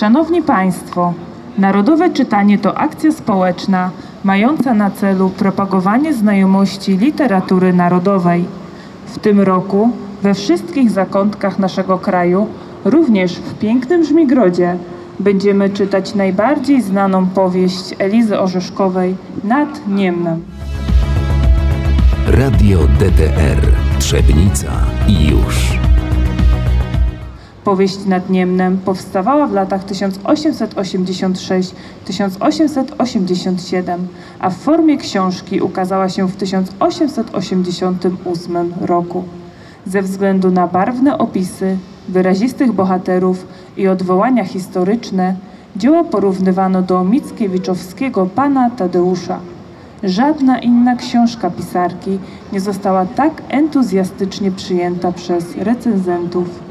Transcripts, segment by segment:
Szanowni Państwo, Narodowe Czytanie to akcja społeczna mająca na celu propagowanie znajomości literatury narodowej. W tym roku we wszystkich zakątkach naszego kraju, również w pięknym Żmigrodzie, będziemy czytać najbardziej znaną powieść Elizy Orzeszkowej Nad Niemnem. Radio DTR Trzebnica i już. Powieść nad Niemnem powstawała w latach 1886-1887, a w formie książki ukazała się w 1888 roku. Ze względu na barwne opisy, wyrazistych bohaterów i odwołania historyczne, dzieło porównywano do Mickiewiczowskiego Pana Tadeusza. Żadna inna książka pisarki nie została tak entuzjastycznie przyjęta przez recenzentów.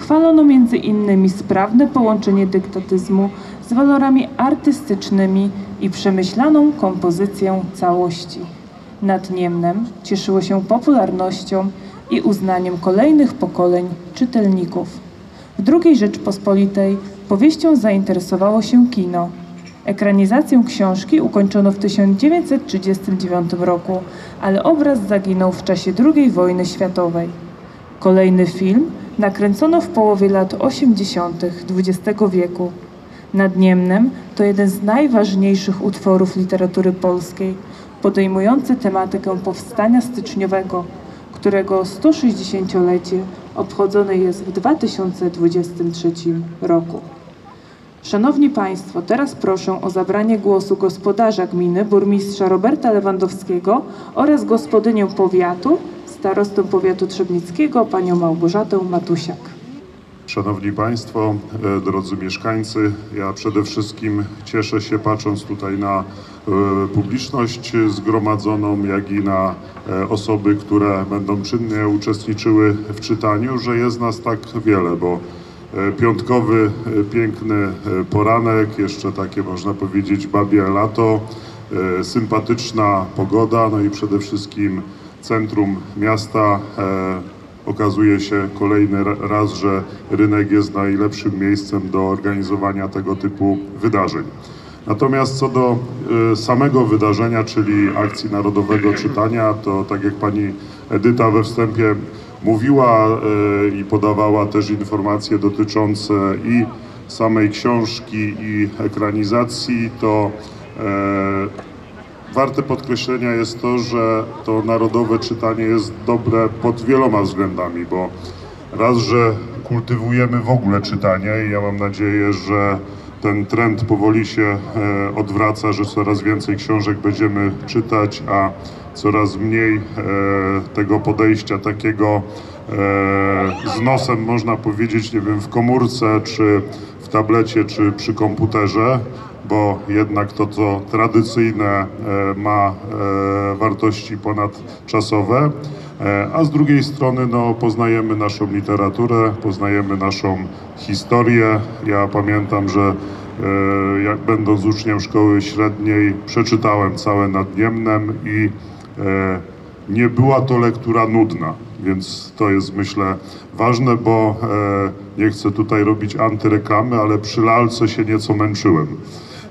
Chwalono między innymi sprawne połączenie dyktatyzmu z walorami artystycznymi i przemyślaną kompozycję całości. Nad Niemnem cieszyło się popularnością i uznaniem kolejnych pokoleń czytelników. W II Rzeczpospolitej powieścią zainteresowało się kino. Ekranizację książki ukończono w 1939 roku, ale obraz zaginął w czasie II wojny światowej. Kolejny film nakręcono w połowie lat 80. XX wieku. Nad Niemnem to jeden z najważniejszych utworów literatury polskiej, podejmujący tematykę powstania styczniowego, którego 160-lecie obchodzone jest w 2023 roku. Szanowni Państwo, teraz proszę o zabranie głosu gospodarza gminy, burmistrza Roberta Lewandowskiego oraz gospodynię powiatu, starostę powiatu trzebnickiego, panią Małgorzatę Matusiak. Szanowni Państwo, e, drodzy mieszkańcy, ja przede wszystkim cieszę się patrząc tutaj na e, publiczność zgromadzoną, jak i na e, osoby, które będą czynnie uczestniczyły w czytaniu, że jest nas tak wiele, bo piątkowy, piękny poranek, jeszcze takie można powiedzieć babie lato, sympatyczna pogoda, no i przede wszystkim centrum miasta okazuje się kolejny raz, że rynek jest najlepszym miejscem do organizowania tego typu wydarzeń. Natomiast co do y, samego wydarzenia, czyli akcji Narodowego Czytania, to tak jak pani Edyta we wstępie mówiła y, i podawała też informacje dotyczące i samej książki i ekranizacji, to Warte podkreślenia jest to, że to narodowe czytanie jest dobre pod wieloma względami, bo raz, że kultywujemy w ogóle czytanie i ja mam nadzieję, że ten trend powoli się e, odwraca, że coraz więcej książek będziemy czytać, a coraz mniej e, tego podejścia takiego e, z nosem, można powiedzieć, nie wiem, w komórce, czy w tablecie, czy przy komputerze bo jednak to, co tradycyjne e, ma e, wartości ponadczasowe, e, a z drugiej strony no, poznajemy naszą literaturę, poznajemy naszą historię. Ja pamiętam, że jak będąc uczniem szkoły średniej przeczytałem całe Nad Niemnem i nie była to lektura nudna, więc to jest myślę ważne, bo nie chcę tutaj robić antyreklamy, ale przy lalce się nieco męczyłem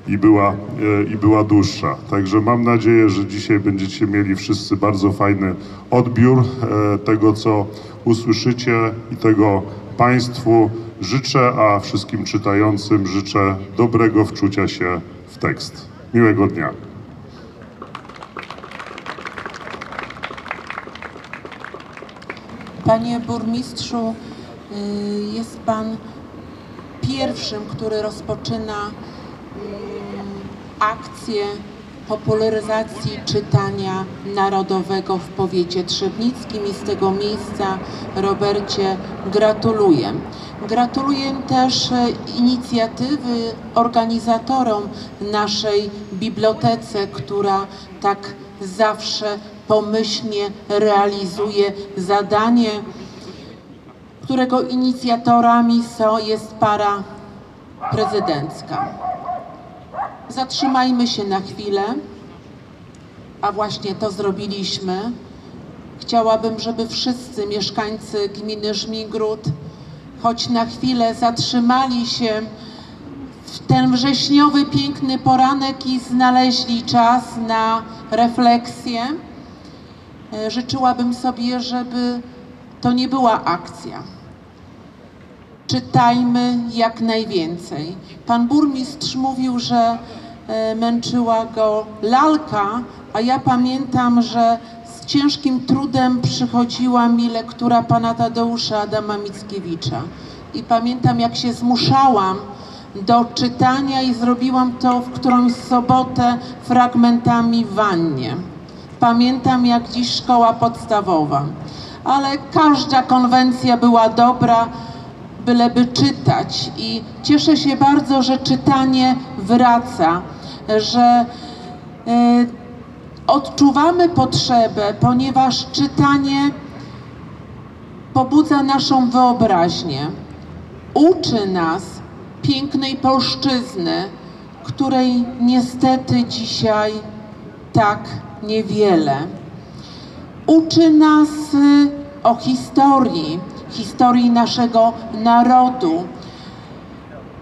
i była, e, i była dłuższa. Także mam nadzieję, że dzisiaj będziecie mieli wszyscy bardzo fajny odbiór e, tego, co usłyszycie i tego Państwu życzę, a wszystkim czytającym życzę dobrego wczucia się w tekst. Miłego dnia. Panie burmistrzu, y, jest Pan pierwszym, który rozpoczyna akcję popularyzacji czytania narodowego w powiecie trzebnickim i z tego miejsca Robercie gratuluję. Gratuluję też inicjatywy organizatorom naszej bibliotece, która tak zawsze pomyślnie realizuje zadanie, którego inicjatorami są, jest para prezydencka. Zatrzymajmy się na chwilę, a właśnie to zrobiliśmy. Chciałabym, żeby wszyscy mieszkańcy gminy Żmigród choć na chwilę zatrzymali się w ten wrześniowy, piękny poranek i znaleźli czas na refleksję. E, Życzyłabym sobie, żeby to nie była akcja. Czytajmy jak najwięcej. Pan burmistrz mówił, że męczyła go lalka, a ja pamiętam, że z ciężkim trudem przychodziła mi lektura pana Tadeusza Adama Mickiewicza. I pamiętam, jak się zmuszałam do czytania i zrobiłam to w którąś sobotę fragmentami w wannie. Pamiętam jak dziś szkoła podstawowa, ale każda konwencja była dobra, byleby czytać. I cieszę się bardzo, że czytanie wraca, że e, odczuwamy potrzebę, ponieważ czytanie pobudza naszą wyobraźnię, uczy nas pięknej polszczyzny, której niestety dzisiaj tak niewiele. Uczy nas y, o historii, historii naszego narodu.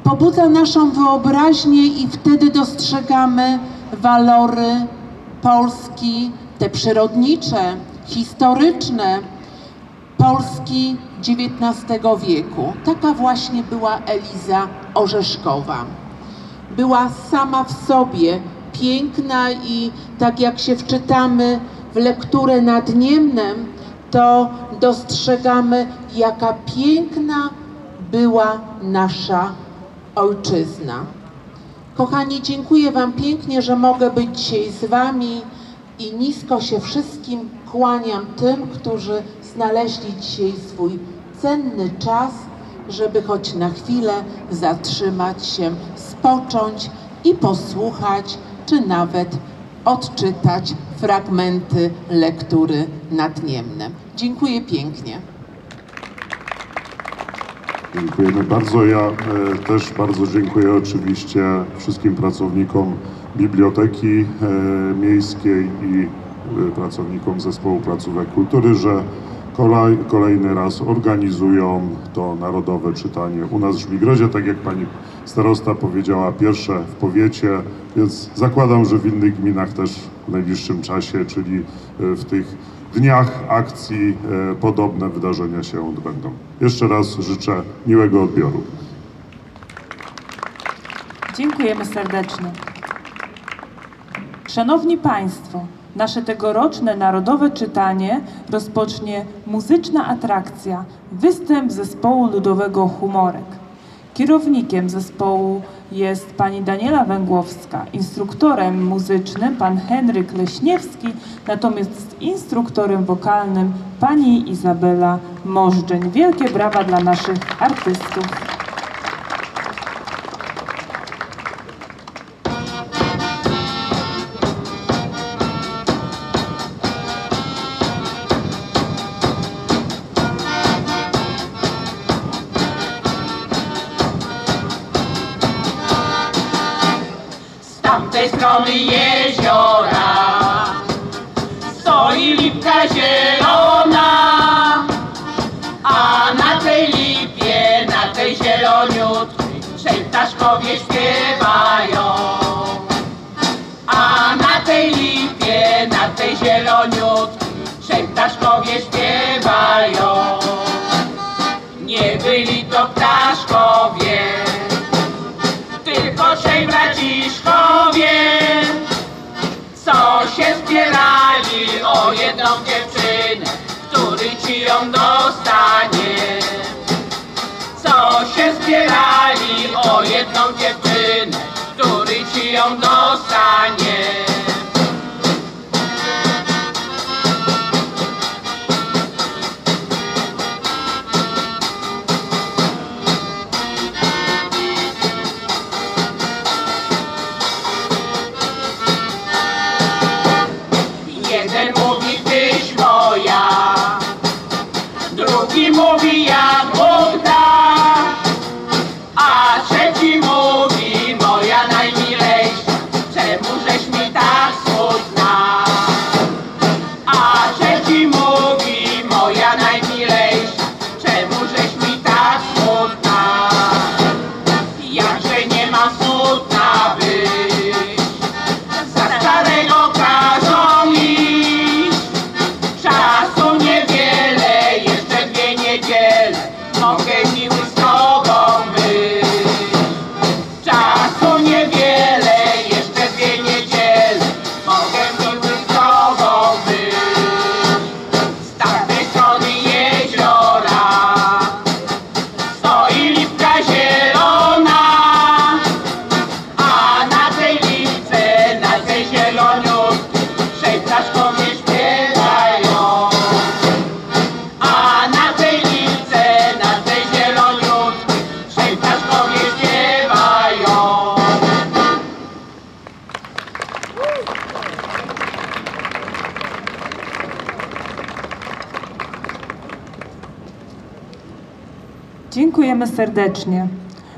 Pobudza naszą wyobraźnię i wtedy dostrzegamy walory Polski, te przyrodnicze, historyczne, Polski XIX wieku. Taka właśnie była Eliza Orzeszkowa. Była sama w sobie piękna i tak jak się wczytamy w lekturę nad Niemnem, to dostrzegamy, jaka piękna była nasza ojczyzna. Kochani, dziękuję Wam pięknie, że mogę być dzisiaj z Wami i nisko się wszystkim kłaniam tym, którzy znaleźli dzisiaj swój cenny czas, żeby choć na chwilę zatrzymać się, spocząć i posłuchać, czy nawet odczytać fragmenty lektury nad Niemnem. Dziękuję pięknie. Dziękujemy bardzo. Ja e, też bardzo dziękuję oczywiście wszystkim pracownikom Biblioteki e, Miejskiej i e, pracownikom Zespołu Placówek Kultury, że kolej, kolejny raz organizują to narodowe czytanie u nas w Żmigrodzie, tak jak pani starosta powiedziała, pierwsze w powiecie, więc zakładam, że w innych gminach też w najbliższym czasie, czyli e, w tych dniach akcji e, podobne wydarzenia się odbędą. Jeszcze raz życzę miłego odbioru. Dziękujemy serdecznie. Szanowni Państwo, nasze tegoroczne narodowe czytanie rozpocznie muzyczna atrakcja, występ zespołu ludowego Humorek. Kierownikiem zespołu jest pani Daniela Węgłowska, instruktorem muzycznym pan Henryk Leśniewski, natomiast instruktorem wokalnym pani Izabela Możdżeń. Wielkie brawa dla naszych artystów. Na tej lipie, na tej zieloniutkiej trzej ptaszkowie śpiewają. A na tej lipie, na tej zieloniutkiej trzej ptaszkowie śpiewają. Nie byli to ptaszkowie, tylko trzej braciszkowie, co się zbierali o jedną dziewczynę, który ci ją. O jedną serdecznie.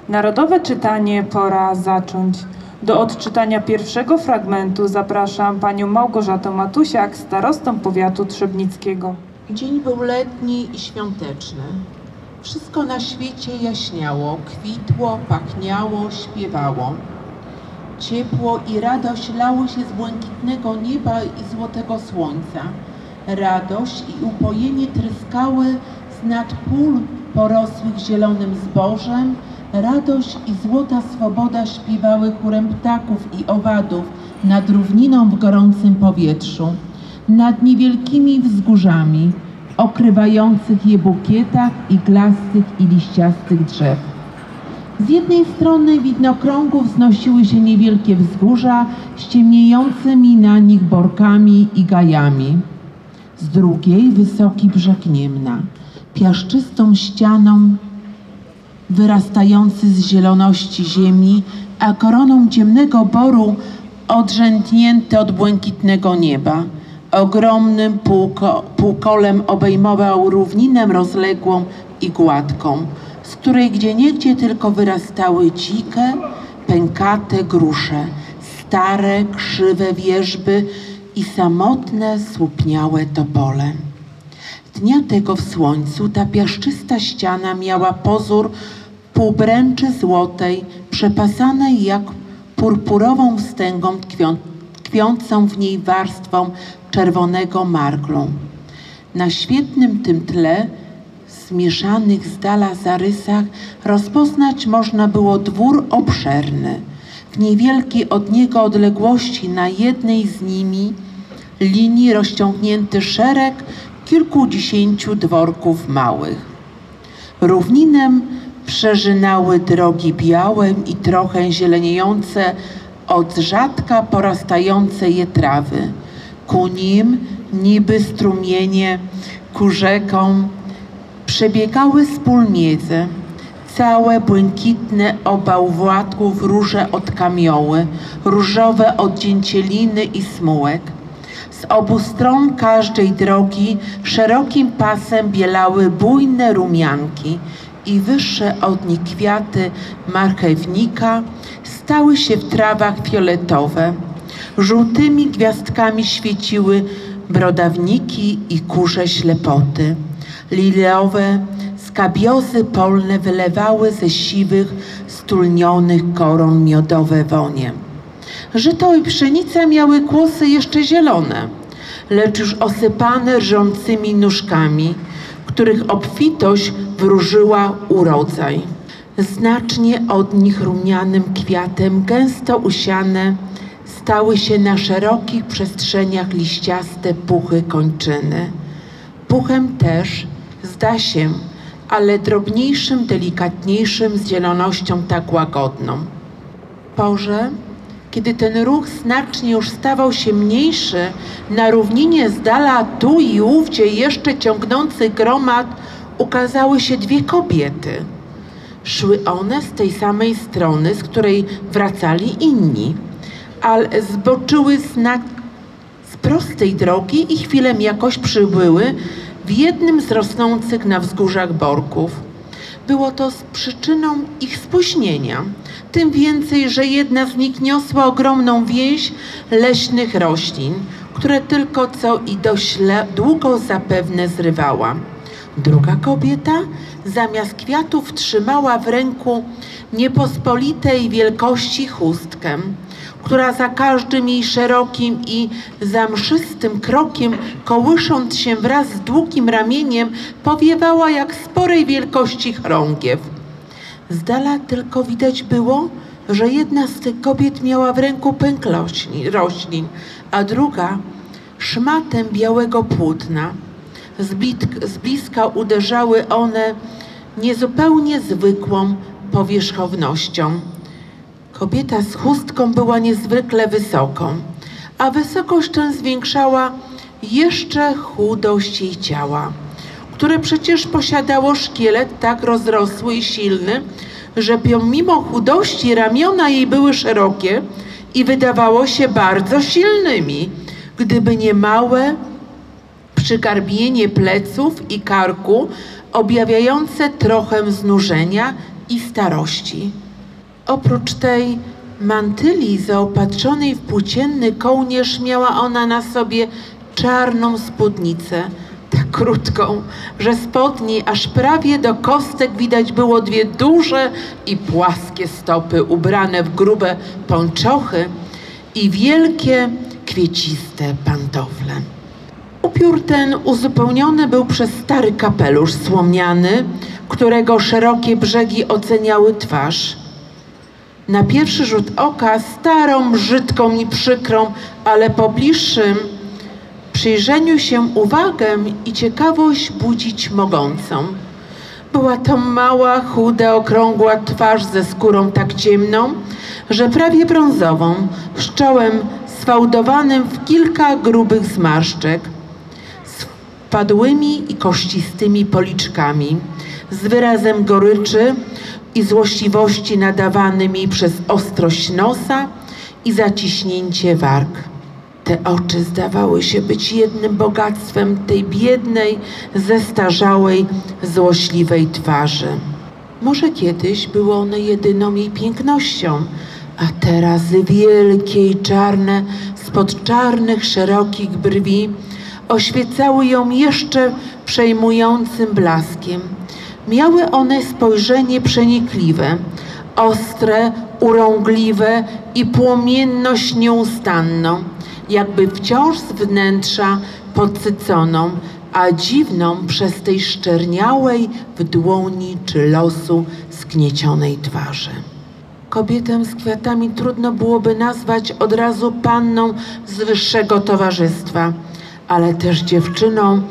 Narodowe czytanie pora zacząć. Do odczytania pierwszego fragmentu zapraszam panią Małgorzatę Matusiak, starostą powiatu trzebnickiego. Dzień był letni i świąteczny. Wszystko na świecie jaśniało, kwitło, pachniało, śpiewało. Ciepło i radość lały się z błękitnego nieba i złotego słońca. Radość i upojenie tryskały z nad pól porosłych zielonym zbożem. Radość i złota swoboda śpiewały chórem ptaków i owadów nad równiną w gorącym powietrzu nad niewielkimi wzgórzami, okrywających je bukietach iglastych i liściastych drzew. Z jednej strony widnokrągu wznosiły się niewielkie wzgórza z ciemniejącymi na nich borkami i gajami. Z drugiej wysoki brzeg Niemna, piaszczystą ścianą wyrastający z zieloności ziemi, a koroną ciemnego boru odrzędnięty od błękitnego nieba. Ogromnym półko, półkolem obejmował równinę rozległą i gładką, z której gdzieniegdzie tylko wyrastały dzikie, pękate grusze, stare, krzywe wierzby i samotne, słupniałe topole. Dnia tego w słońcu ta piaszczysta ściana miała pozór półbręczy złotej, przepasanej jak purpurową wstęgą tkwią, tkwiącą w niej warstwą czerwonego marglu. Na świetnym tym tle, zmieszanych z dala zarysach, rozpoznać można było dwór obszerny. W niewielkiej od niego odległości na jednej z nimi linii rozciągnięty szereg kilkudziesięciu dworków małych. Równinem przeżynały drogi białe i trochę zieleniejące od rzadka porastające je trawy. Ku nim, niby strumienie, ku rzekom, przebiegały spólniece, całe błękitne obałwładków róże od kamioły, różowe od dzięcieliny i smułek. Z obu stron każdej drogi szerokim pasem bielały bujne rumianki i wyższe od nich kwiaty marchewnika stały się w trawach fioletowe. Żółtymi gwiazdkami świeciły brodawniki i kurze ślepoty. Liliowe skabiozy polne wylewały ze siwych, stulnionych koron miodowe wonie. Żyto i pszenica miały kłosy jeszcze zielone, lecz już osypane rżącymi nóżkami, których obfitość wróżyła urodzaj. Znacznie od nich rumianym kwiatem, gęsto usiane, stały się na szerokich przestrzeniach liściaste puchy kończyny. Puchem też, zda się, ale drobniejszym, delikatniejszym, z zielonością tak łagodną. Porze, kiedy ten ruch znacznie już stawał się mniejszy, na równinie z dala tu i ówdzie jeszcze ciągnący gromad ukazały się dwie kobiety. Szły one z tej samej strony, z której wracali inni, ale zboczyły znak z prostej drogi i chwilę jakoś przybyły w jednym z rosnących na wzgórzach borków. Było to z przyczyną ich spóźnienia. Tym więcej, że jedna z nich niosła ogromną więź leśnych roślin, które tylko co i dość długo zapewne zrywała. Druga kobieta zamiast kwiatów trzymała w ręku niepospolitej wielkości chustkę, która za każdym jej szerokim i zamszystym krokiem, kołysząc się wraz z długim ramieniem, powiewała jak sporej wielkości chorągiew. Z dala tylko widać było, że jedna z tych kobiet miała w ręku pęk roślin, a druga szmatę białego płótna. Z, z bliska uderzały one niezupełnie zwykłą powierzchownością. Kobieta z chustką była niezwykle wysoką, a wysokość tę zwiększała jeszcze chudość jej ciała, które przecież posiadało szkielet tak rozrosły i silny, że pomimo chudości ramiona jej były szerokie i wydawało się bardzo silnymi, gdyby nie małe przygarbienie pleców i karku, objawiające trochę znużenia i starości. Oprócz tej mantyli zaopatrzonej w płócienny kołnierz miała ona na sobie czarną spódnicę, krótką, że spod aż prawie do kostek widać było dwie duże i płaskie stopy ubrane w grube pończochy i wielkie, kwieciste pantofle. Upiór ten uzupełniony był przez stary kapelusz słomiany, którego szerokie brzegi oceniały twarz. Na pierwszy rzut oka starą, brzydką i przykrą, ale po bliższym przyjrzeniu się uwagę i ciekawość budzić mogącą. Była to mała, chuda, okrągła twarz ze skórą tak ciemną, że prawie brązową, z czołem sfałdowanym w kilka grubych zmarszczek, z i kościstymi policzkami, z wyrazem goryczy i złośliwości nadawanymi przez ostrość nosa i zaciśnięcie warg. Te oczy zdawały się być jednym bogactwem tej biednej, zestarzałej, złośliwej twarzy. Może kiedyś były one jedyną jej pięknością, a teraz wielkie i czarne, spod czarnych, szerokich brwi, oświecały ją jeszcze przejmującym blaskiem. Miały one spojrzenie przenikliwe, ostre, urągliwe i płomienność nieustanną, jakby wciąż z wnętrza podsyconą, a dziwną przez tej szczerniałej w dłoni czy losu skniecionej twarzy. Kobietę z kwiatami trudno byłoby nazwać od razu panną z wyższego towarzystwa, ale też dziewczyną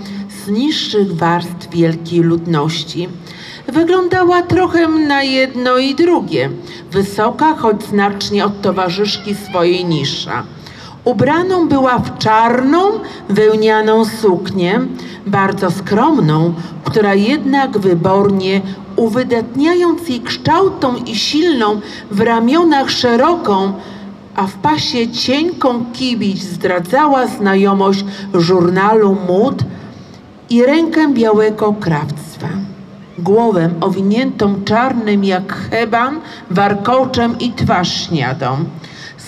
z niższych warstw wielkiej ludności. Wyglądała trochę na jedno i drugie, wysoka, choć znacznie od towarzyszki swojej niższa. Ubraną była w czarną, wełnianą suknię, bardzo skromną, która jednak wybornie, uwydatniając jej kształtą i silną, w ramionach szeroką, a w pasie cienką kibić zdradzała znajomość żurnalu mód i rękę białego krawstwa. Głowę owiniętą czarnym jak heban, warkoczem i twarz śniadą,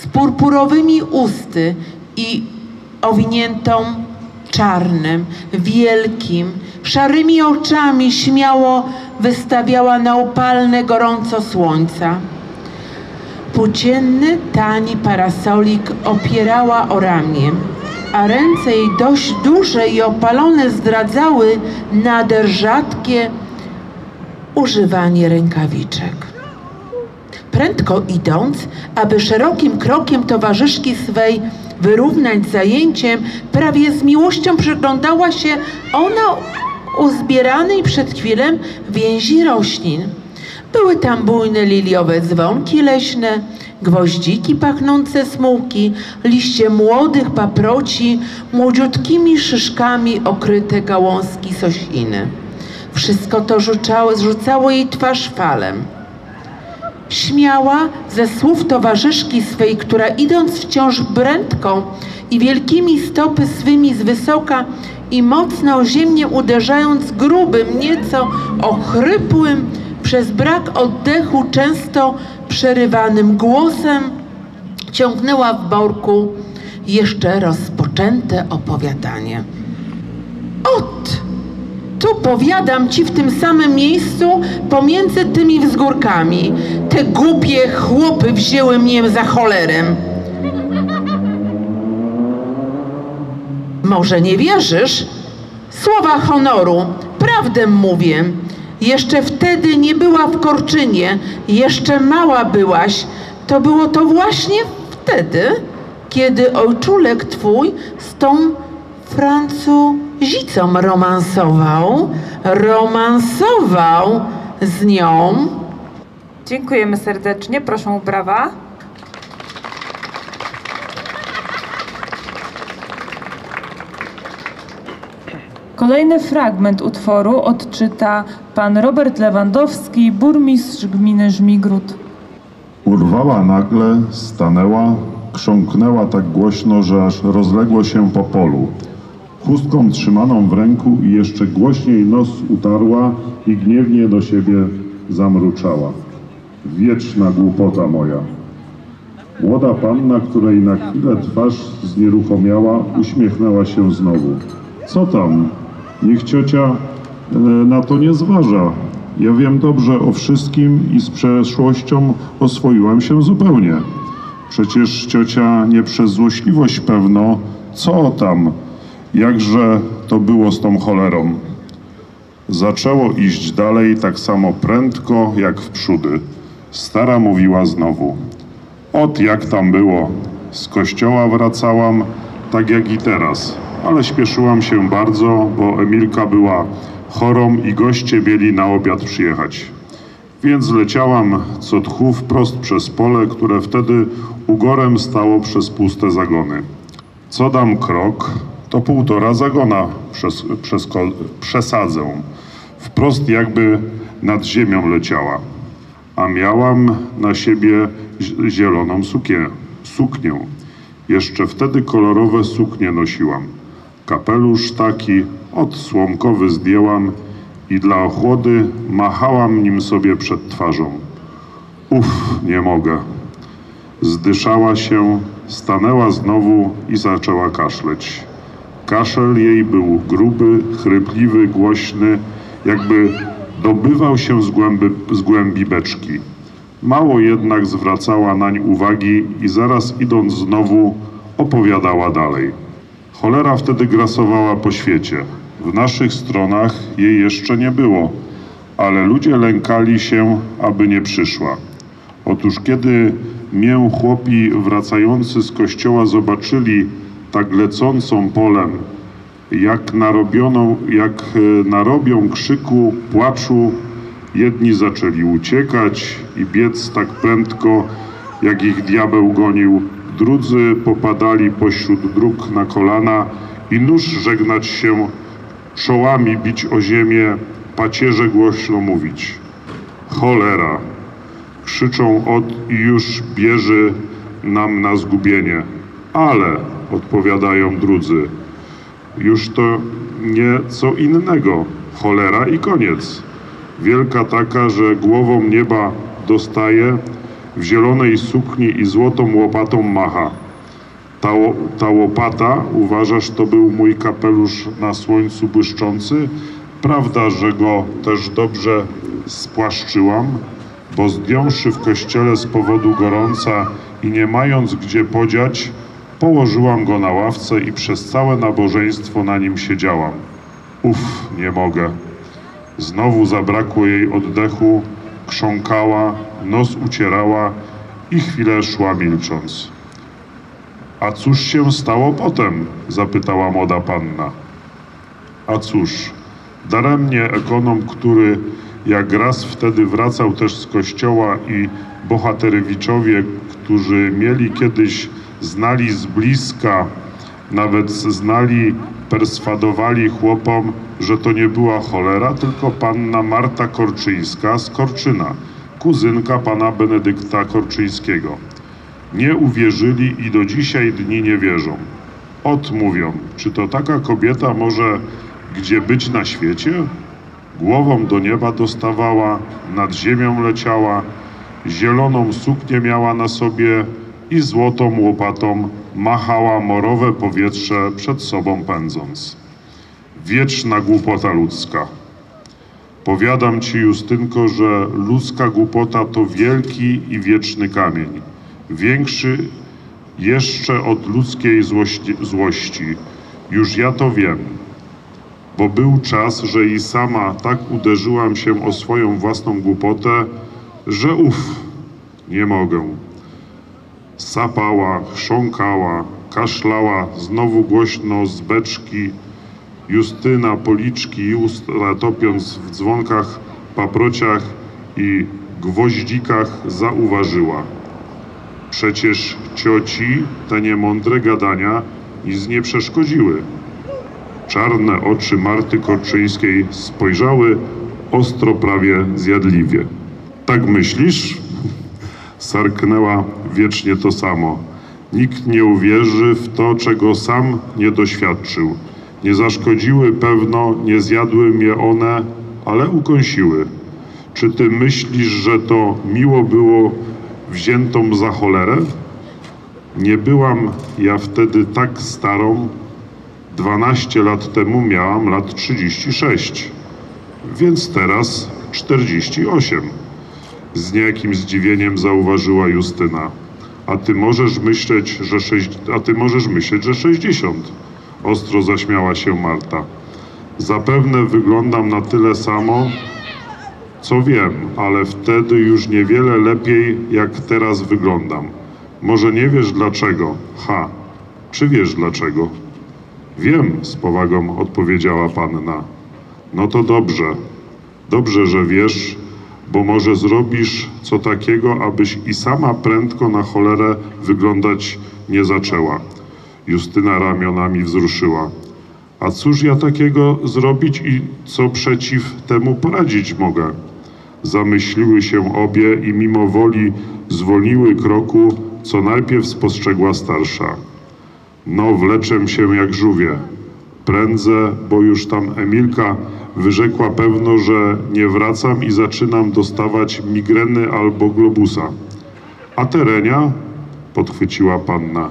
z purpurowymi usty i owiniętą czarnym, wielkim, szarymi oczami śmiało wystawiała na upalne gorąco słońca. Płócienny, tani parasolik opierała o ramię, a ręce jej dość duże i opalone zdradzały nader rzadkie używanie rękawiczek. Prędko idąc, aby szerokim krokiem towarzyszki swej wyrównać zajęciem, prawie z miłością przyglądała się ona uzbieranej przed chwilą więzi roślin. Były tam bujne liliowe dzwonki leśne, gwoździki pachnące smułki, liście młodych paproci, młodziutkimi szyszkami okryte gałązki sosiny. Wszystko to rzucało, zrzucało jej twarz falem. Śmiała ze słów towarzyszki swej, która idąc wciąż brędką i wielkimi stopy swymi z wysoka i mocno o ziemię uderzając grubym, nieco ochrypłym, przez brak oddechu często przerywanym głosem, ciągnęła w borku jeszcze rozpoczęte opowiadanie. Ot! Tu powiadam ci w tym samym miejscu pomiędzy tymi wzgórkami. Te głupie chłopy wzięły mnie za cholerę. Może nie wierzysz? Słowa honoru, prawdę mówię. Jeszcze wtedy nie była w Korczynie, jeszcze mała byłaś. To było to właśnie wtedy, kiedy ojczulek twój z tą Francuzicą romansował, romansował z nią. Dziękujemy serdecznie, proszę brawa. Kolejny fragment utworu odczyta pan Robert Lewandowski, burmistrz gminy Żmigród. Urwała nagle, stanęła, krząknęła tak głośno, że aż rozległo się po polu. Chustką trzymaną w ręku i jeszcze głośniej nos utarła i gniewnie do siebie zamruczała. Wieczna głupota moja. Młoda panna, której na chwilę twarz znieruchomiała, uśmiechnęła się znowu. Co tam? Niech ciocia e, na to nie zważa. Ja wiem dobrze o wszystkim i z przeszłością oswoiłam się zupełnie. Przecież ciocia nie przez złośliwość pewno. Co tam? Jakże to było z tą cholerą? Zaczęło iść dalej tak samo prędko jak w przódy. Stara mówiła znowu. Ot jak tam było. Z kościoła wracałam, tak jak i teraz, ale śpieszyłam się bardzo, bo Emilka była chorą i goście mieli na obiad przyjechać. Więc leciałam co tchu wprost przez pole, które wtedy ugorem stało przez puste zagony. Co dam krok, to półtora zagona przez, przez, przesadzę. Wprost jakby nad ziemią leciała. A miałam na siebie zi- zieloną sukię, suknię. Jeszcze wtedy kolorowe suknie nosiłam. Kapelusz taki od słomkowy zdjęłam i dla ochłody machałam nim sobie przed twarzą. Uf, nie mogę. Zdyszała się, stanęła znowu i zaczęła kaszleć. Kaszel jej był gruby, chrypliwy, głośny, jakby dobywał się z, głębi, z głębi beczki. Mało jednak zwracała nań uwagi i zaraz idąc znowu opowiadała dalej. Cholera wtedy grasowała po świecie. W naszych stronach jej jeszcze nie było, ale ludzie lękali się, aby nie przyszła. Otóż kiedy mię chłopi wracający z kościoła zobaczyli tak lecącą polem, jak narobioną, jak e, narobią krzyku, płaczu, jedni zaczęli uciekać i biec tak prędko, jak ich diabeł gonił, drudzy popadali pośród dróg na kolana i nóż żegnać się, czołami bić o ziemię, pacierze głośno mówić. Cholera! Krzyczą od i już bierze nam na zgubienie. Ale, odpowiadają drudzy, już to nie co innego. Cholera i koniec. Wielka taka, że głową nieba dostaje, w zielonej sukni i złotą łopatą macha. Ta, ta łopata, uważasz, to był mój kapelusz na słońcu błyszczący? Prawda, że go też dobrze spłaszczyłam? Bo zdjąwszy w kościele z powodu gorąca i nie mając gdzie podziać, położyłam go na ławce i przez całe nabożeństwo na nim siedziałam. Uf, nie mogę. Znowu zabrakło jej oddechu, krząkała, nos ucierała i chwilę szła milcząc. A cóż się stało potem? zapytała młoda panna. A cóż, daremnie ekonom, który jak raz wtedy wracał też z kościoła i bohaterowiczowie, którzy mieli kiedyś, znali z bliska, nawet znali, perswadowali chłopom, że to nie była cholera, tylko panna Marta Korczyńska z Korczyna, kuzynka pana Benedykta Korczyńskiego. Nie uwierzyli i do dzisiaj dni nie wierzą. Odmówią, czy to taka kobieta może gdzie być na świecie? Głową do nieba dostawała, nad ziemią leciała, zieloną suknię miała na sobie i złotą łopatą machała morowe powietrze przed sobą pędząc. Wieczna głupota ludzka. Powiadam ci, Justynko, że ludzka głupota to wielki i wieczny kamień, większy jeszcze od ludzkiej złości. złości. Już ja to wiem, bo był czas, że i sama tak uderzyłam się o swoją własną głupotę, że uf, nie mogę. Sapała, chrząkała, kaszlała, znowu głośno z beczki. Justyna policzki i usta topiąc w dzwonkach, paprociach i gwoździkach zauważyła. Przecież cioci te niemądre gadania nic nie przeszkodziły. Czarne oczy Marty Korczyńskiej spojrzały ostro, prawie zjadliwie. Tak myślisz? Sarknęła wiecznie to samo. Nikt nie uwierzy w to, czego sam nie doświadczył. Nie zaszkodziły pewno, nie zjadły mnie one, ale ukąsiły. Czy ty myślisz, że to miło było wziętą za cholerę? Nie byłam ja wtedy tak starą. 12 lat temu miałam lat 36, więc teraz 48. Z niejakim zdziwieniem zauważyła Justyna. A ty możesz myśleć, że sześć... a ty możesz myśleć, że 60. Ostro zaśmiała się Marta. Zapewne wyglądam na tyle samo, co wiem, ale wtedy już niewiele lepiej, jak teraz wyglądam. Może nie wiesz dlaczego? Ha, czy wiesz dlaczego? Wiem, z powagą odpowiedziała panna. No to dobrze. Dobrze, że wiesz, bo może zrobisz co takiego, abyś i sama prędko na cholerę wyglądać nie zaczęła. Justyna ramionami wzruszyła. A cóż ja takiego zrobić i co przeciw temu poradzić mogę? Zamyśliły się obie i mimo woli zwolniły kroku, co najpierw spostrzegła starsza. No, wleczę się jak żółwie. Prędzę, bo już tam Emilka wyrzekła pewno, że nie wracam i zaczynam dostawać migreny albo globusa. A Terenia? podchwyciła panna.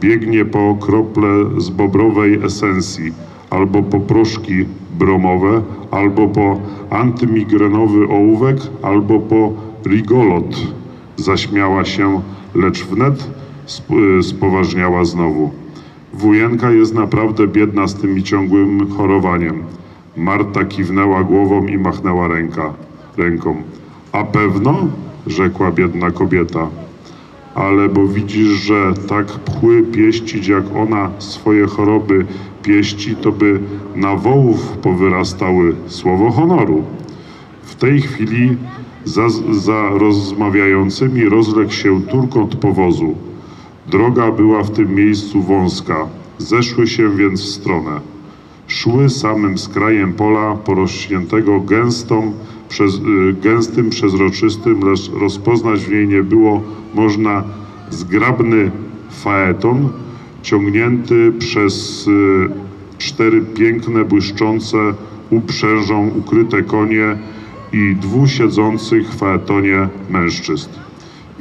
Biegnie po krople z bobrowej esencji, albo po proszki bromowe, albo po antymigrenowy ołówek, albo po rigolot. Zaśmiała się, lecz wnet y, spoważniała znowu. Wujenka jest naprawdę biedna z tym ciągłym chorowaniem. Marta kiwnęła głową i machnęła ręka, ręką. A pewno? rzekła biedna kobieta. Ale bo widzisz, że tak pchły pieścić jak ona swoje choroby pieści, to by na wołów powyrastały słowo honoru. W tej chwili za, za rozmawiającymi rozległ się turkot powozu. Droga była w tym miejscu wąska. Zeszły się więc w stronę. Szły samym skrajem pola porośniętego gęstą, przez, y, gęstym, przezroczystym, lecz rozpoznać w niej nie było można zgrabny faeton ciągnięty przez y, cztery piękne, błyszczące uprzężą ukryte konie i dwóch siedzących w faetonie mężczyzn.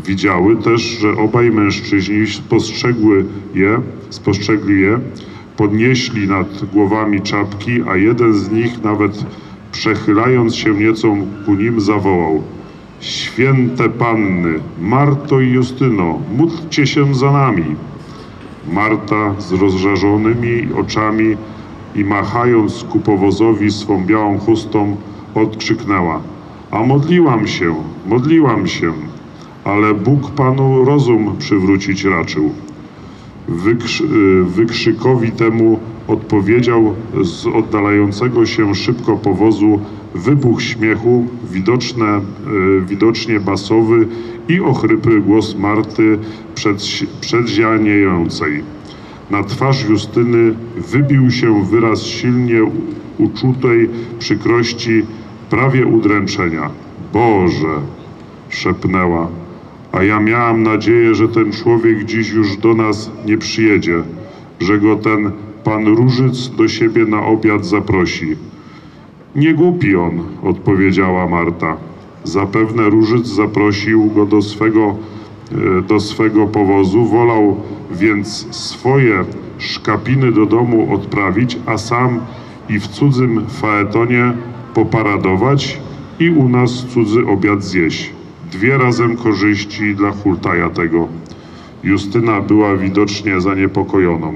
Widziały też, że obaj mężczyźni spostrzegły je, spostrzegli je, podnieśli nad głowami czapki, a jeden z nich nawet przechylając się nieco ku nim zawołał Święte Panny, Marto i Justyno, módlcie się za nami. Marta z rozżarzonymi oczami i machając ku powozowi swą białą chustą odkrzyknęła A modliłam się, modliłam się, ale Bóg Panu rozum przywrócić raczył. Wykrz, y, wykrzykowi temu odpowiedział z oddalającego się szybko powozu wybuch śmiechu, widoczne, y, widocznie basowy i ochrypły głos Marty przed, przedzianiejącej. Na twarz Justyny wybił się wyraz silnie uczutej przykrości, prawie udręczenia. Boże! szepnęła. A ja miałam nadzieję, że ten człowiek dziś już do nas nie przyjedzie, że go ten pan Różyc do siebie na obiad zaprosi. Nie głupi on, odpowiedziała Marta. Zapewne Różyc zaprosił go do swego, e, do swego powozu, wolał więc swoje szkapiny do domu odprawić, a sam i w cudzym faetonie poparadować i u nas cudzy obiad zjeść. Dwie razem korzyści dla hultaja tego. Justyna była widocznie zaniepokojoną.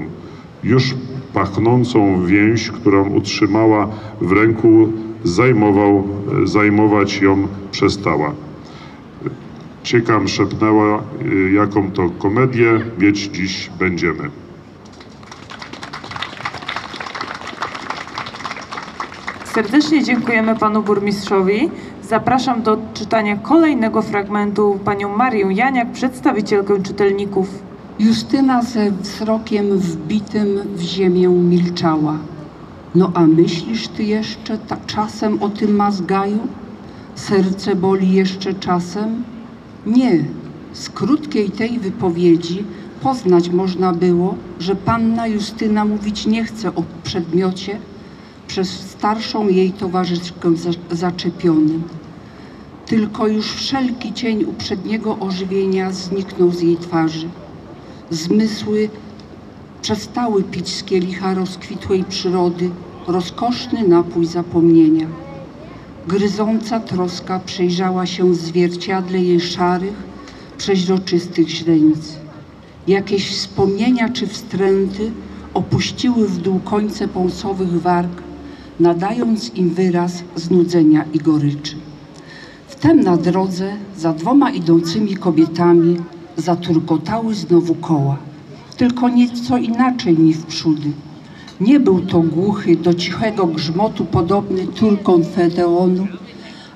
Już pachnącą więź, którą utrzymała w ręku, zajmował, zajmować ją przestała. Ciekam szepnęła, y, jaką to komedię mieć dziś będziemy. Serdecznie dziękujemy panu burmistrzowi. Zapraszam do czytania kolejnego fragmentu panią Marię Janiak, przedstawicielkę czytelników. Justyna ze wzrokiem wbitym w ziemię milczała. No a myślisz ty jeszcze czasem o tym mazgaju? Serce boli jeszcze czasem? Nie. Z krótkiej tej wypowiedzi poznać można było, że panna Justyna mówić nie chce o przedmiocie przez starszą jej towarzyszkę za- zaczepionym. Tylko już wszelki cień uprzedniego ożywienia zniknął z jej twarzy. Zmysły przestały pić z kielicha rozkwitłej przyrody rozkoszny napój zapomnienia. Gryząca troska przejrzała się w zwierciadle jej szarych, przeźroczystych źrenic. Jakieś wspomnienia czy wstręty opuściły w dół końce pąsowych warg, nadając im wyraz znudzenia i goryczy. Wtem na drodze za dwoma idącymi kobietami zaturkotały znowu koła, tylko nieco inaczej niż wprzódy. Nie był to głuchy, do cichego grzmotu podobny turkon fedeonu,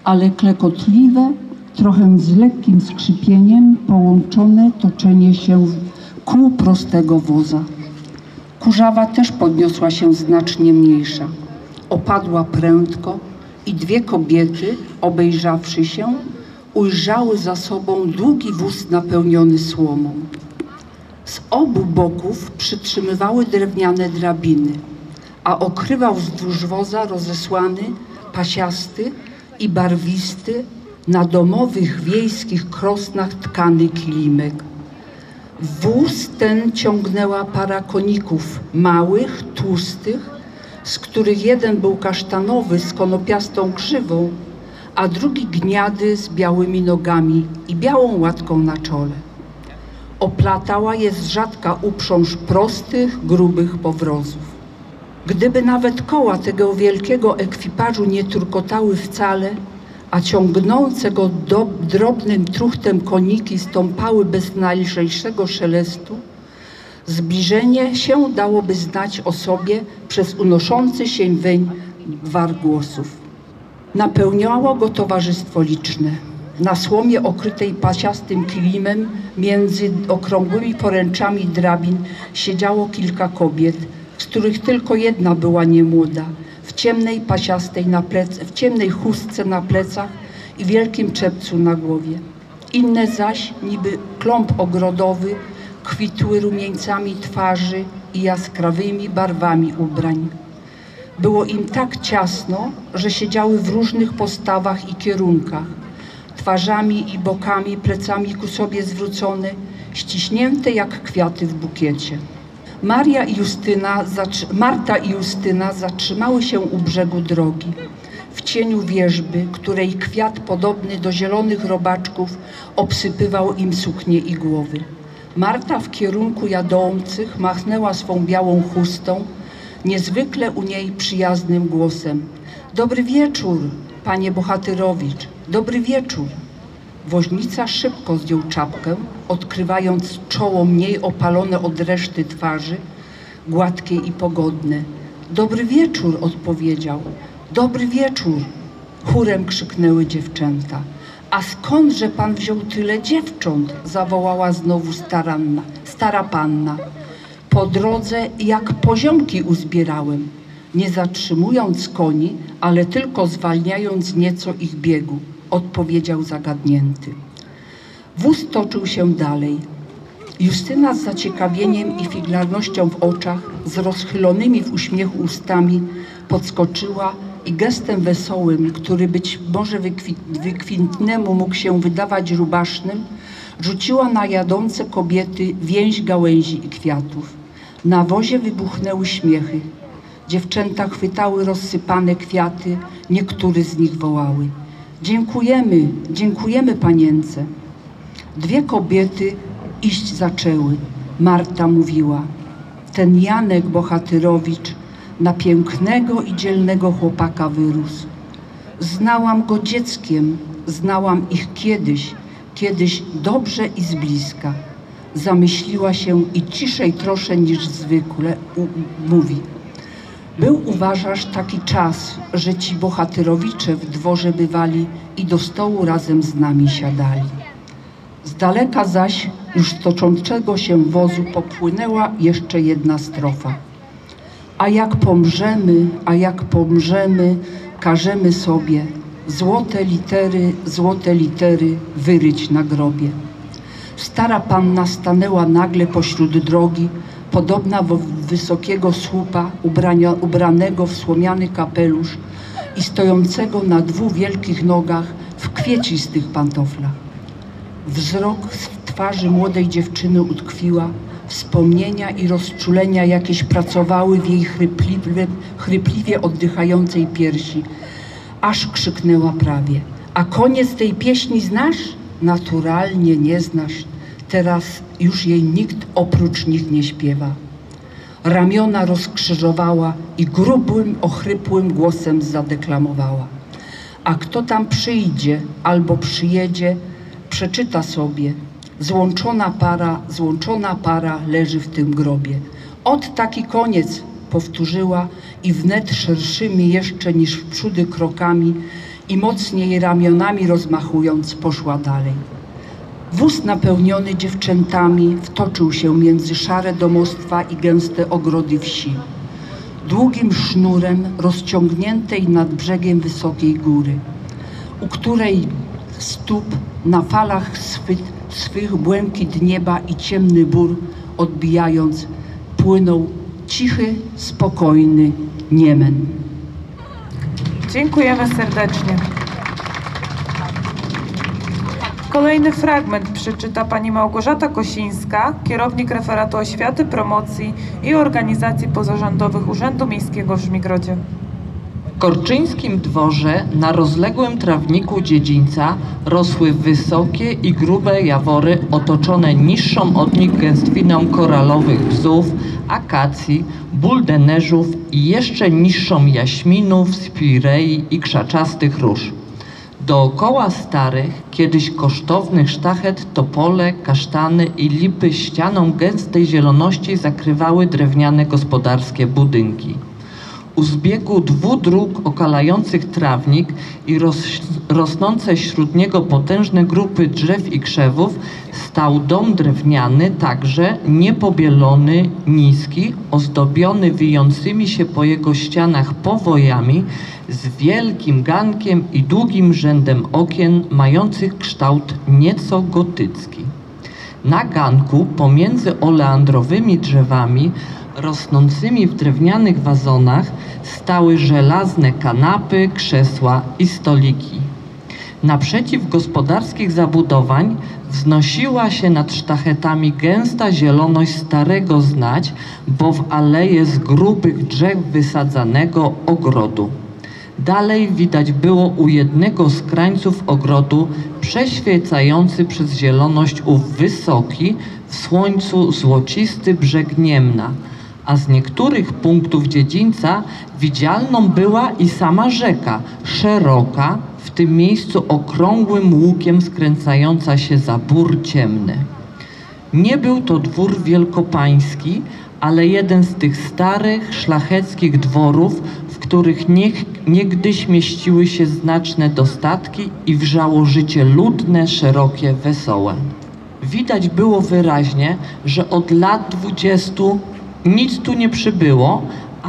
ale klekotliwe, trochę z lekkim skrzypieniem połączone toczenie się kół prostego woza. Kurzawa też podniosła się znacznie mniejsza. Opadła prędko i dwie kobiety, obejrzawszy się, ujrzały za sobą długi wóz napełniony słomą. Z obu boków przytrzymywały drewniane drabiny, a okrywał wzdłuż woza rozesłany, pasiasty i barwisty na domowych wiejskich krosnach tkany kilimek. Wóz ten ciągnęła para koników, małych, tłustych, z których jeden był kasztanowy z konopiastą krzywą, a drugi gniady z białymi nogami i białą łatką na czole. Oplatała je rzadka uprząż prostych, grubych powrozów. Gdyby nawet koła tego wielkiego ekwipażu nie turkotały wcale, a ciągnące go do, drobnym truchtem koniki stąpały bez najlżejszego szelestu, zbliżenie się dałoby znać o sobie przez unoszący się weń gwar głosów. Napełniało go towarzystwo liczne. Na słomie okrytej pasiastym kilimem między okrągłymi poręczami drabin siedziało kilka kobiet, z których tylko jedna była niemłoda, w ciemnej pasiastej na plec, w ciemnej chustce na plecach i wielkim czepcu na głowie. Inne zaś, niby kląb ogrodowy, kwitły rumieńcami twarzy i jaskrawymi barwami ubrań. Było im tak ciasno, że siedziały w różnych postawach i kierunkach, twarzami i bokami, plecami ku sobie zwrócone, ściśnięte jak kwiaty w bukiecie. Maria i Justyna, Marta i Justyna zatrzymały się u brzegu drogi, w cieniu wierzby, której kwiat podobny do zielonych robaczków obsypywał im suknie i głowy. Marta w kierunku jadących machnęła swą białą chustą, niezwykle u niej przyjaznym głosem. Dobry wieczór, panie Bohatyrowicz, dobry wieczór. Woźnica szybko zdjął czapkę, odkrywając czoło mniej opalone od reszty twarzy, gładkie i pogodne. Dobry wieczór, odpowiedział. Dobry wieczór, chórem krzyknęły dziewczęta. A skądże pan wziął tyle dziewcząt? zawołała znowu staranna, stara panna. Po drodze jak poziomki uzbierałem, nie zatrzymując koni, ale tylko zwalniając nieco ich biegu, odpowiedział zagadnięty. Wóz toczył się dalej. Justyna z zaciekawieniem i figlarnością w oczach, z rozchylonymi w uśmiechu ustami, podskoczyła i gestem wesołym, który być może wykwi- wykwintnemu mógł się wydawać rubasznym, rzuciła na jadące kobiety więź gałęzi i kwiatów. Na wozie wybuchnęły śmiechy. Dziewczęta chwytały rozsypane kwiaty, niektóre z nich wołały. Dziękujemy, dziękujemy panience. Dwie kobiety iść zaczęły. Marta mówiła, ten Janek Bohatyrowicz na pięknego i dzielnego chłopaka wyrósł. Znałam go dzieckiem, znałam ich kiedyś, kiedyś dobrze i z bliska. Zamyśliła się i ciszej trosze niż zwykle mówi. Był, uważasz, taki czas, że ci bohatyrowicze w dworze bywali i do stołu razem z nami siadali. Z daleka zaś już toczącego się wozu popłynęła jeszcze jedna strofa. A jak pomrzemy, a jak pomrzemy, każemy sobie złote litery, złote litery wyryć na grobie. Stara panna stanęła nagle pośród drogi, podobna do wysokiego słupa, ubrania, ubranego w słomiany kapelusz i stojącego na dwóch wielkich nogach w kwiecistych pantoflach. Wzrok z twarzy młodej dziewczyny utkwiła, wspomnienia i rozczulenia jakieś pracowały w jej chrypliwie, chrypliwie oddychającej piersi, aż krzyknęła prawie. A koniec tej pieśni znasz? Naturalnie nie znasz. Teraz już jej nikt oprócz nich nie śpiewa. Ramiona rozkrzyżowała i grubym, ochrypłym głosem zadeklamowała. A kto tam przyjdzie albo przyjedzie, przeczyta sobie. Złączona para, złączona para leży w tym grobie. Ot taki koniec, powtórzyła i wnet szerszymi jeszcze niż w przódy krokami i mocniej ramionami rozmachując poszła dalej. Wóz napełniony dziewczętami wtoczył się między szare domostwa i gęste ogrody wsi. Długim sznurem rozciągniętej nad brzegiem wysokiej góry, u której stóp na falach swych, swych błękit nieba i ciemny bór odbijając płynął cichy, spokojny Niemen. Dziękujemy serdecznie. Kolejny fragment przeczyta pani Małgorzata Kosińska, kierownik referatu oświaty, promocji i organizacji pozarządowych Urzędu Miejskiego w Żmigrodzie. Korczyńskim dworze na rozległym trawniku dziedzińca rosły wysokie i grube jawory otoczone niższą od nich gęstwiną koralowych bzów, akacji, buldenerzów i jeszcze niższą jaśminów, spirei i krzaczastych róż. Dookoła starych, kiedyś kosztownych sztachet topole, kasztany i lipy ścianą gęstej zieloności zakrywały drewniane gospodarskie budynki. U zbiegu dwóch dróg okalających trawnik i ros, rosnące wśród niego potężne grupy drzew i krzewów stał dom drewniany, także niepobielony, niski, ozdobiony wijącymi się po jego ścianach powojami, z wielkim gankiem i długim rzędem okien, mających kształt nieco gotycki. Na ganku pomiędzy oleandrowymi drzewami rosnącymi w drewnianych wazonach stały żelazne kanapy, krzesła i stoliki. Naprzeciw gospodarskich zabudowań wznosiła się nad sztachetami gęsta zieloność starego znać, bo w aleje z grubych drzew wysadzanego ogrodu. Dalej widać było u jednego z krańców ogrodu przeświecający przez zieloność ów wysoki, w słońcu złocisty brzeg Niemna, a z niektórych punktów dziedzińca widzialną była i sama rzeka, szeroka, w tym miejscu okrągłym łukiem skręcająca się za bór ciemny. Nie był to dwór wielkopański, ale jeden z tych starych, szlacheckich dworów, w których niech, niegdyś mieściły się znaczne dostatki i wrzało życie ludne, szerokie, wesołe. Widać było wyraźnie, że od lat dwudziestu nic tu nie przybyło,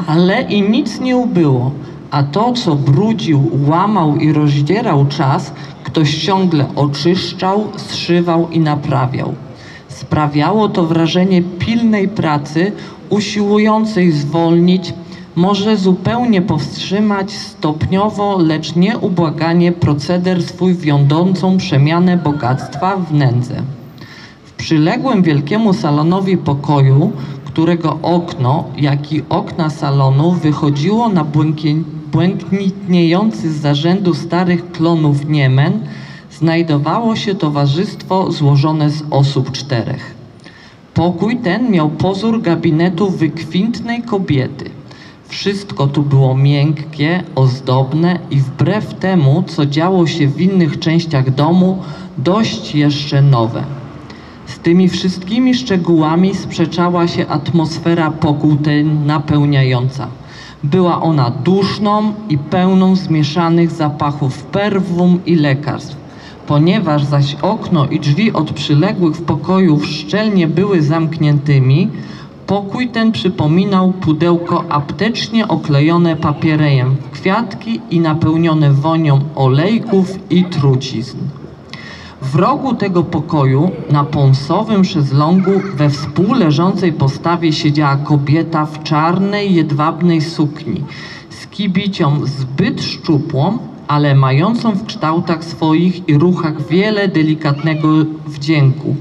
ale i nic nie ubyło, a to, co brudził, łamał i rozdzierał czas, ktoś ciągle oczyszczał, zszywał i naprawiał. Sprawiało to wrażenie pilnej pracy, usiłującej zwolnić, może zupełnie powstrzymać stopniowo, lecz nieubłaganie proceder swój wiodącą przemianę bogactwa w nędzę. W przyległym wielkiemu salonowi pokoju, którego okno, jak i okna salonu wychodziło na błękitniejący z zarzędu starych klonów Niemen, znajdowało się towarzystwo złożone z osób czterech. Pokój ten miał pozór gabinetu wykwintnej kobiety. Wszystko tu było miękkie, ozdobne i wbrew temu, co działo się w innych częściach domu, dość jeszcze nowe. Z tymi wszystkimi szczegółami sprzeczała się atmosfera pokój ten napełniająca. Była ona duszną i pełną zmieszanych zapachów perfum i lekarstw. Ponieważ zaś okno i drzwi od przyległych pokojów szczelnie były zamkniętymi, pokój ten przypominał pudełko aptecznie oklejone papierejem w kwiatki i napełnione wonią olejków i trucizn. W rogu tego pokoju, na pąsowym szezlongu, we współleżącej postawie siedziała kobieta w czarnej, jedwabnej sukni, z kibicią zbyt szczupłą, ale mającą w kształtach swoich i ruchach wiele delikatnego wdzięku,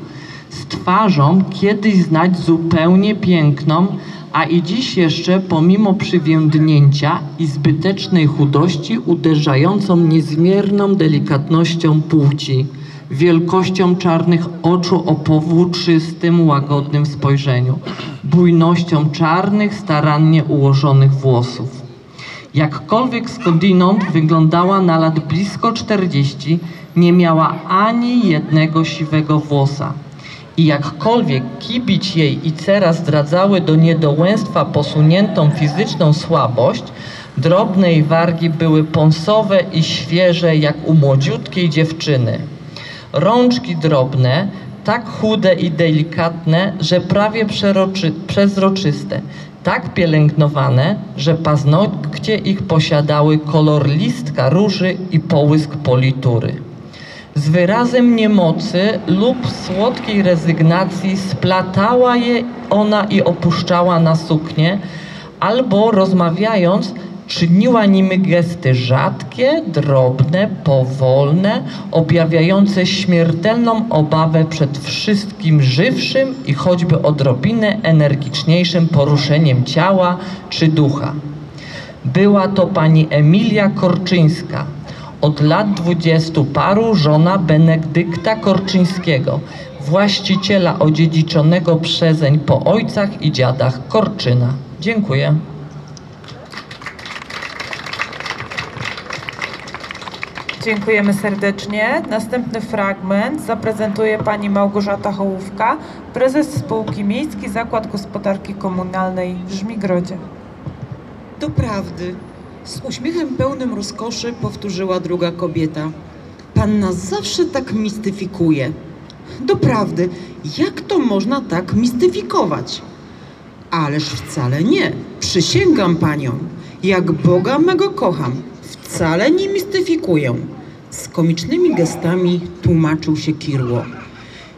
z twarzą kiedyś znać zupełnie piękną, a i dziś jeszcze pomimo przywiędnięcia i zbytecznej chudości uderzającą niezmierną delikatnością płci, wielkością czarnych oczu o powłóczystym, łagodnym spojrzeniu, bujnością czarnych, starannie ułożonych włosów. Jakkolwiek skądinąd wyglądała na lat blisko 40, nie miała ani jednego siwego włosa. I jakkolwiek kibić jej i cera zdradzały do niedołęstwa posuniętą fizyczną słabość, drobne jej wargi były pąsowe i świeże jak u młodziutkiej dziewczyny. Rączki drobne, tak chude i delikatne, że prawie przezroczyste, tak pielęgnowane, że paznokcie ich posiadały kolor listka róży i połysk politury. Z wyrazem niemocy lub słodkiej rezygnacji splatała je ona i opuszczała na suknię, albo rozmawiając, czyniła nimi gesty rzadkie, drobne, powolne, objawiające śmiertelną obawę przed wszystkim żywszym i choćby odrobinę energiczniejszym poruszeniem ciała czy ducha. Była to pani Emilia Korczyńska, od lat dwudziestu paru żona Benedykta Korczyńskiego, właściciela odziedziczonego przezeń po ojcach i dziadach Korczyna. Dziękuję. Dziękujemy serdecznie. Następny fragment zaprezentuje pani Małgorzata Hołówka, prezes spółki Miejski Zakład Gospodarki Komunalnej w Żmigrodzie. Doprawdy, z uśmiechem pełnym rozkoszy powtórzyła druga kobieta. Pan nas zawsze tak mistyfikuje. Doprawdy, jak to można tak mistyfikować? Ależ wcale nie. Przysięgam panią, jak Boga mego kocham, wcale nie mistyfikuję. Z komicznymi gestami tłumaczył się Kirło.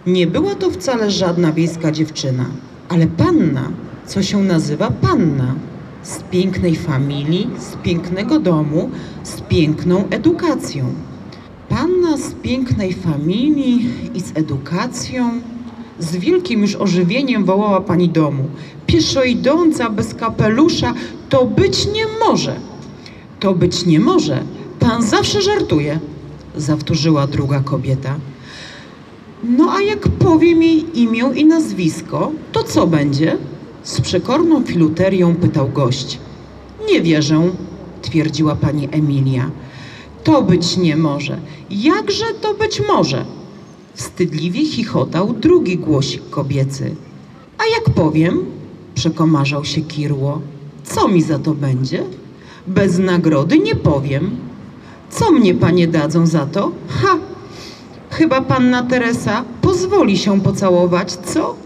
Nie była to wcale żadna wiejska dziewczyna, ale panna, co się nazywa panna. Z pięknej familii, z pięknego domu, z piękną edukacją. Panna z pięknej familii i z edukacją. Z wielkim już ożywieniem wołała pani domu. Pieszo idąca bez kapelusza to być nie może. To być nie może. Pan zawsze żartuje, zawtórzyła druga kobieta. No a jak powiem jej imię i nazwisko, to co będzie? Z przekorną filuterią pytał gość. Nie wierzę, twierdziła pani Emilia. To być nie może. Jakże to być może? Wstydliwie chichotał drugi głosik kobiecy. A jak powiem, przekomarzał się Kirło, co mi za to będzie? Bez nagrody nie powiem. Co mnie panie dadzą za to? Ha! Chyba panna Teresa pozwoli się pocałować, co?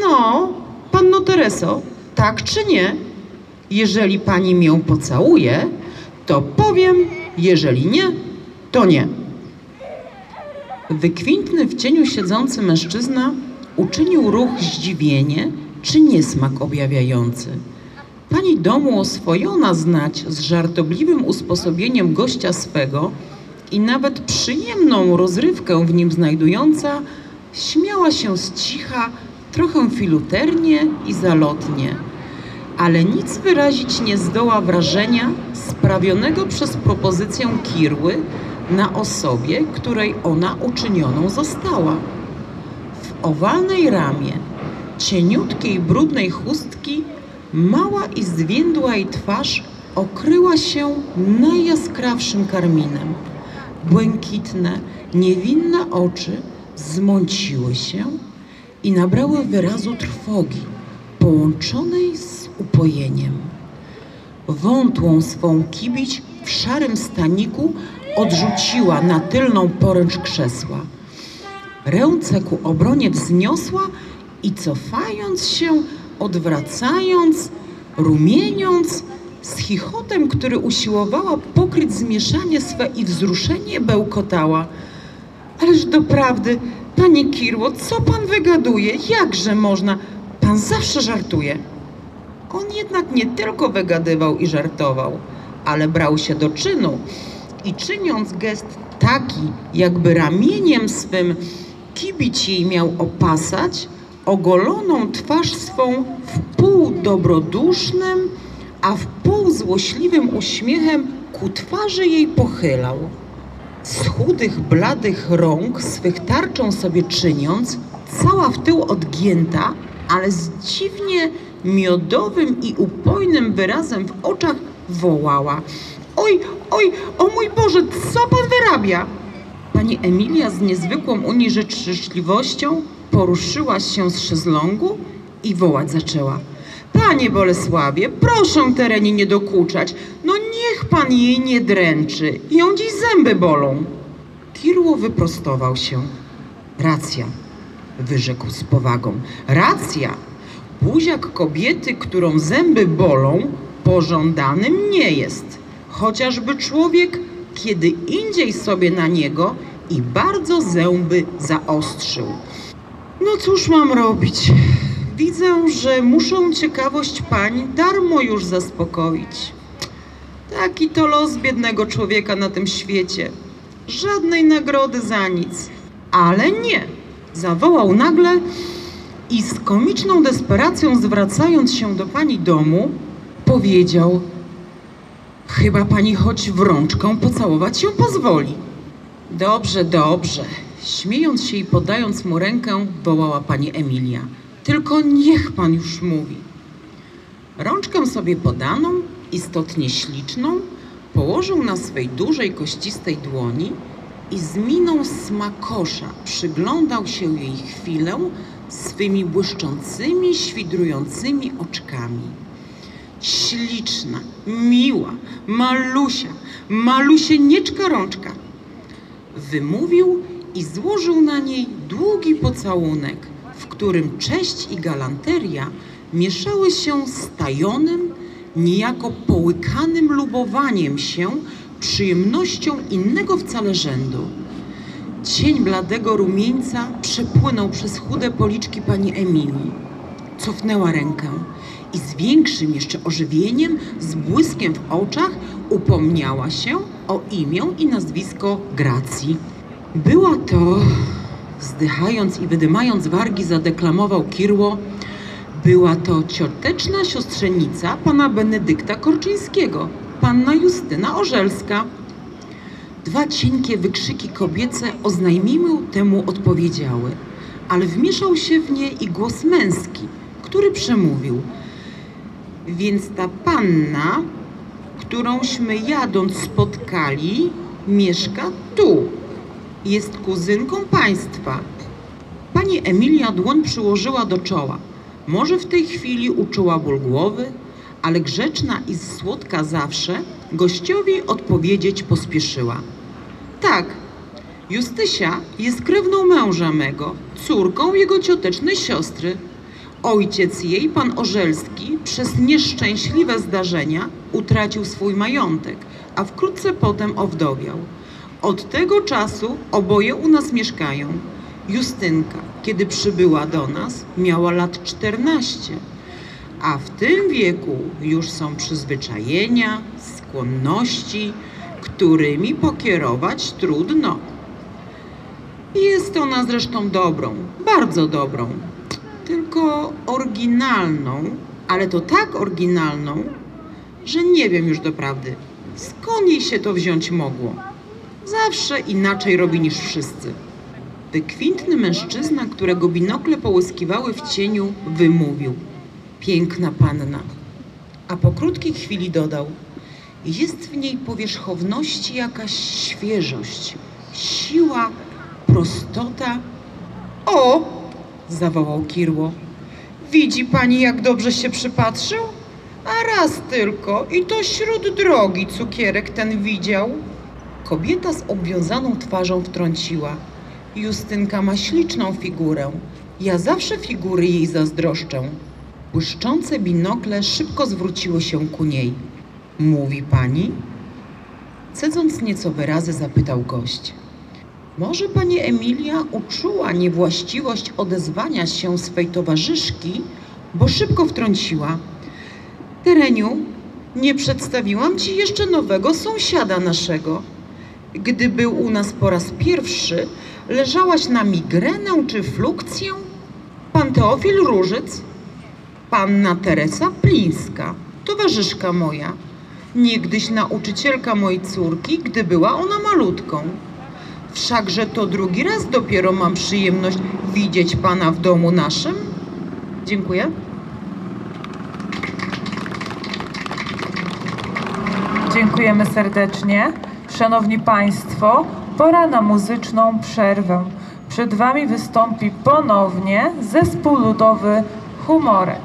No, panno Tereso, tak czy nie? Jeżeli pani mię pocałuje, to powiem, jeżeli nie, to nie. Wykwintny w cieniu siedzący mężczyzna uczynił ruch zdziwienie czy niesmak objawiający. Pani domu oswojona znać z żartobliwym usposobieniem gościa swego i nawet przyjemną rozrywkę w nim znajdująca, śmiała się z cicha, trochę filuternie i zalotnie, ale nic wyrazić nie zdoła wrażenia sprawionego przez propozycję Kirły na osobie, której ona uczynioną została. W owalnej ramie, cieniutkiej, brudnej chustki, mała i zwiędła jej twarz okryła się najjaskrawszym karminem. Błękitne, niewinne oczy zmąciły się i nabrały wyrazu trwogi, połączonej z upojeniem. Wątłą swą kibić w szarym staniku odrzuciła na tylną poręcz krzesła. Ręce ku obronie wzniosła i cofając się, odwracając, rumieniąc, z chichotem, który usiłowała pokryć zmieszanie swe i wzruszenie, bełkotała. Ależ doprawdy, panie Kirło, co pan wygaduje? Jakże można? Pan zawsze żartuje. On jednak nie tylko wygadywał i żartował, ale brał się do czynu i czyniąc gest taki, jakby ramieniem swym kibić jej miał opasać, ogoloną twarz swą w pół dobrodusznym, a w pół złośliwym uśmiechem ku twarzy jej pochylał. Z chudych, bladych rąk swych tarczą sobie czyniąc, cała w tył odgięta, ale z dziwnie miodowym i upojnym wyrazem w oczach wołała. Oj, oj, o mój Boże, co pan wyrabia? Pani Emilia z niezwykłą u niej życzliwością poruszyła się z szezlongu i wołać zaczęła. Panie Bolesławie, proszę terenie nie dokuczać. No niech pan jej nie dręczy. Ją dziś zęby bolą. Kirło wyprostował się. Racja, wyrzekł z powagą. Racja. Buziak kobiety, którą zęby bolą, pożądanym nie jest. Chociażby człowiek kiedy indziej sobie na niego i bardzo zęby zaostrzył. No cóż mam robić? Widzę, że muszę ciekawość pań darmo już zaspokoić. Taki to los biednego człowieka na tym świecie. Żadnej nagrody za nic. Ale nie. Zawołał nagle i z komiczną desperacją zwracając się do pani domu, powiedział: Chyba pani choć w rączkę pocałować się pozwoli. Dobrze, dobrze. Śmiejąc się i podając mu rękę, wołała pani Emilia. Tylko niech pan już mówi. Rączkę sobie podaną, istotnie śliczną, położył na swej dużej, kościstej dłoni i z miną smakosza przyglądał się jej chwilę swymi błyszczącymi, świdrującymi oczkami. Śliczna, miła, malusia, malusienieczka rączka. Wymówił i złożył na niej długi pocałunek, w którym cześć i galanteria mieszały się z tajonym, niejako połykanym lubowaniem się przyjemnością innego wcale rzędu. Cień bladego rumieńca przepłynął przez chude policzki pani Emilii. Cofnęła rękę i z większym jeszcze ożywieniem, z błyskiem w oczach upomniała się o imię i nazwisko Gracji. Była to, zdychając i wydymając wargi, zadeklamował Kirło, była to cioteczna siostrzenica pana Benedykta Korczyńskiego, panna Justyna Orzelska. Dwa cienkie wykrzyki kobiece oznajmiły temu odpowiedziały, ale wmieszał się w nie i głos męski, który przemówił. Więc ta panna, którąśmy jadąc spotkali, mieszka tu. Jest kuzynką państwa. Pani Emilia dłoń przyłożyła do czoła. Może w tej chwili uczuła ból głowy, ale grzeczna i słodka zawsze gościowi odpowiedzieć pospieszyła. Tak, Justysia jest krewną męża mego, córką jego ciotecznej siostry. Ojciec jej, pan Orzelski, przez nieszczęśliwe zdarzenia utracił swój majątek, a wkrótce potem owdowiał. Od tego czasu oboje u nas mieszkają. Justynka, kiedy przybyła do nas, miała lat 14, a w tym wieku już są przyzwyczajenia, skłonności, którymi pokierować trudno. Jest ona zresztą dobrą, bardzo dobrą. tylko oryginalną, ale to tak oryginalną, że nie wiem już doprawdy, skąd jej się to wziąć mogło. Zawsze inaczej robi niż wszyscy. Wykwintny mężczyzna, którego binokle połyskiwały w cieniu, wymówił: Piękna panna. A po krótkiej chwili dodał: Jest w niej powierzchowności jakaś świeżość, siła, prostota. O! zawołał Kirło. Widzi pani, jak dobrze się przypatrzył? A raz tylko i to śród drogi cukierek ten widział. Kobieta z obwiązaną twarzą wtrąciła. Justynka ma śliczną figurę. Ja zawsze figury jej zazdroszczę. Błyszczące binokle szybko zwróciło się ku niej. Mówi pani? Cedząc nieco wyrazy, zapytał gość. Może pani Emilia uczuła niewłaściwość odezwania się swej towarzyszki, bo szybko wtrąciła. Tereniu, nie przedstawiłam ci jeszcze nowego sąsiada naszego. Gdy był u nas po raz pierwszy, leżałaś na migrenę czy flukcję? Pan Teofil Różyc, panna Teresa Plińska, towarzyszka moja, niegdyś nauczycielka mojej córki, gdy była ona malutką. Wszakże to drugi raz dopiero mam przyjemność widzieć pana w domu naszym. Dziękuję. Dziękujemy serdecznie. Szanowni Państwo, pora na muzyczną przerwę. Przed Wami wystąpi ponownie zespół ludowy Humorek.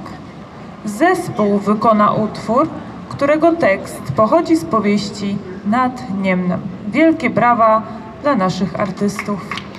Zespół wykona utwór, którego tekst pochodzi z powieści Nad Niemnem. Wielkie brawa dla naszych artystów.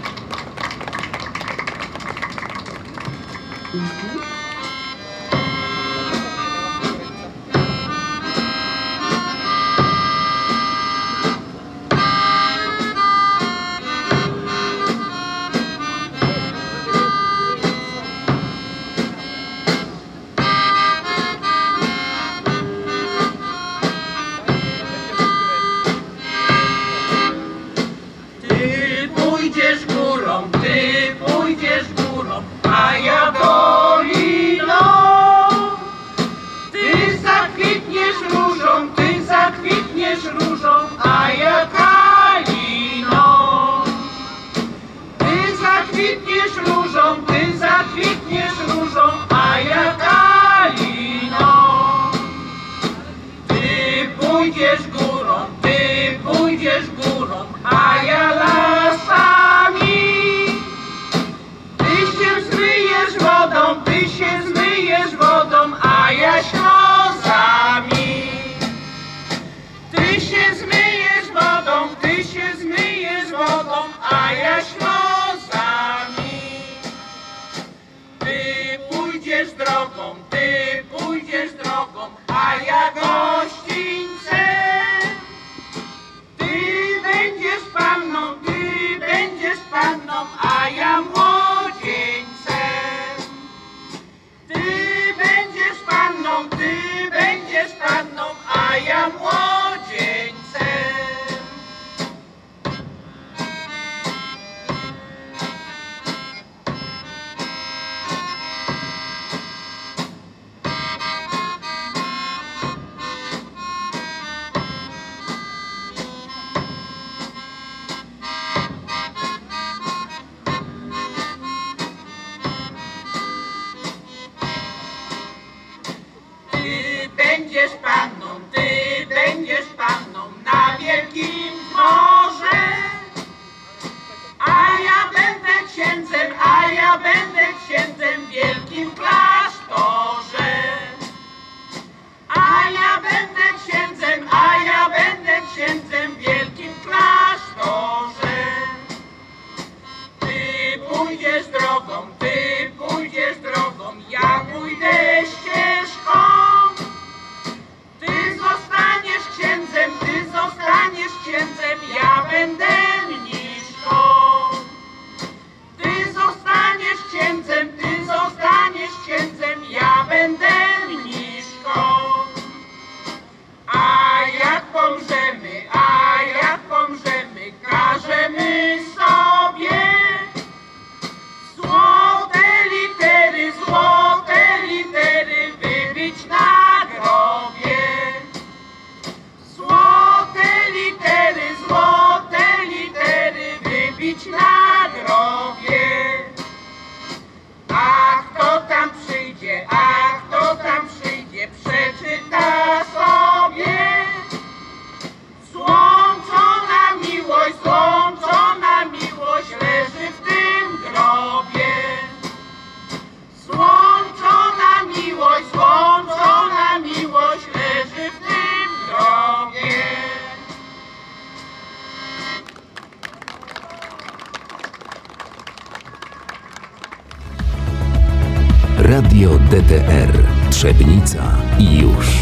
DTR Trzebnica i już.